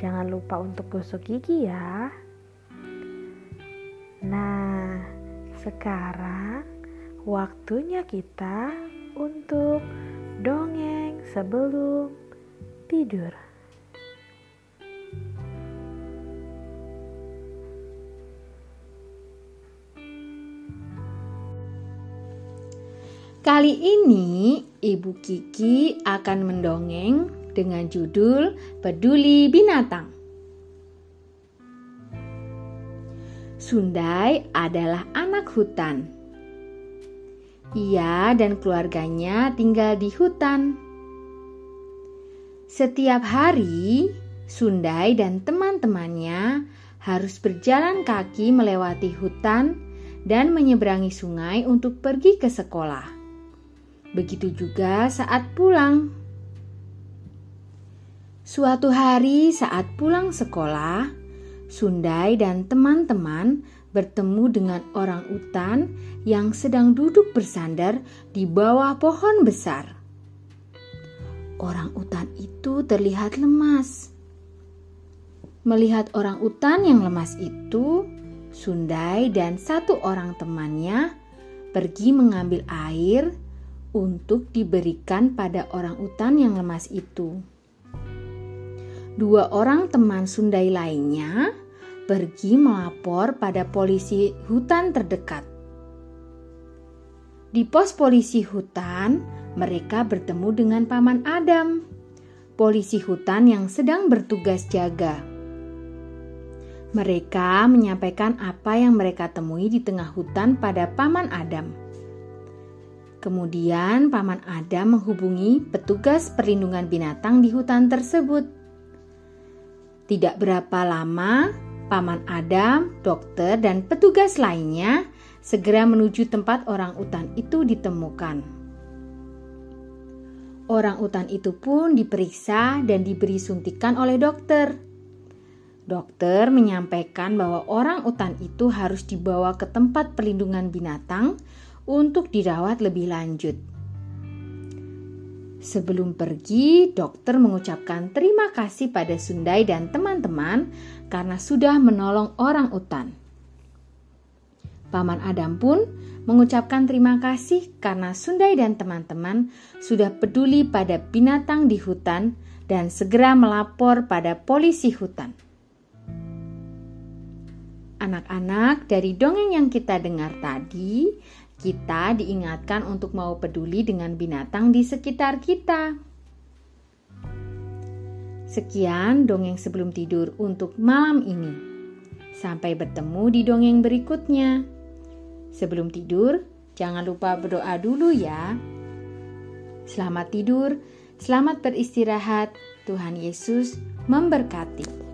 Jangan lupa untuk gosok gigi ya. Nah, sekarang waktunya kita untuk dongeng sebelum tidur. Kali ini Ibu Kiki akan mendongeng dengan judul Peduli Binatang. Sundai adalah anak hutan. Ia dan keluarganya tinggal di hutan. Setiap hari, Sundai dan teman-temannya harus berjalan kaki melewati hutan dan menyeberangi sungai untuk pergi ke sekolah. Begitu juga saat pulang. Suatu hari saat pulang sekolah, Sundai dan teman-teman bertemu dengan orang utan yang sedang duduk bersandar di bawah pohon besar. Orang utan itu terlihat lemas. Melihat orang utan yang lemas itu, Sundai dan satu orang temannya pergi mengambil air untuk diberikan pada orang utan yang lemas itu dua orang teman Sundai lainnya pergi melapor pada polisi hutan terdekat. Di pos polisi hutan, mereka bertemu dengan Paman Adam, polisi hutan yang sedang bertugas jaga. Mereka menyampaikan apa yang mereka temui di tengah hutan pada Paman Adam. Kemudian, Paman Adam menghubungi petugas perlindungan binatang di hutan tersebut. Tidak berapa lama, Paman Adam, dokter, dan petugas lainnya segera menuju tempat orang utan itu ditemukan. Orang utan itu pun diperiksa dan diberi suntikan oleh dokter. Dokter menyampaikan bahwa orang utan itu harus dibawa ke tempat perlindungan binatang untuk dirawat lebih lanjut. Sebelum pergi, dokter mengucapkan terima kasih pada Sundai dan teman-teman karena sudah menolong orang utan. Paman Adam pun mengucapkan terima kasih karena Sundai dan teman-teman sudah peduli pada binatang di hutan dan segera melapor pada polisi hutan. Anak-anak, dari dongeng yang kita dengar tadi, kita diingatkan untuk mau peduli dengan binatang di sekitar kita. Sekian dongeng sebelum tidur untuk malam ini. Sampai bertemu di dongeng berikutnya. Sebelum tidur, jangan lupa berdoa dulu ya. Selamat tidur, selamat beristirahat. Tuhan Yesus memberkati.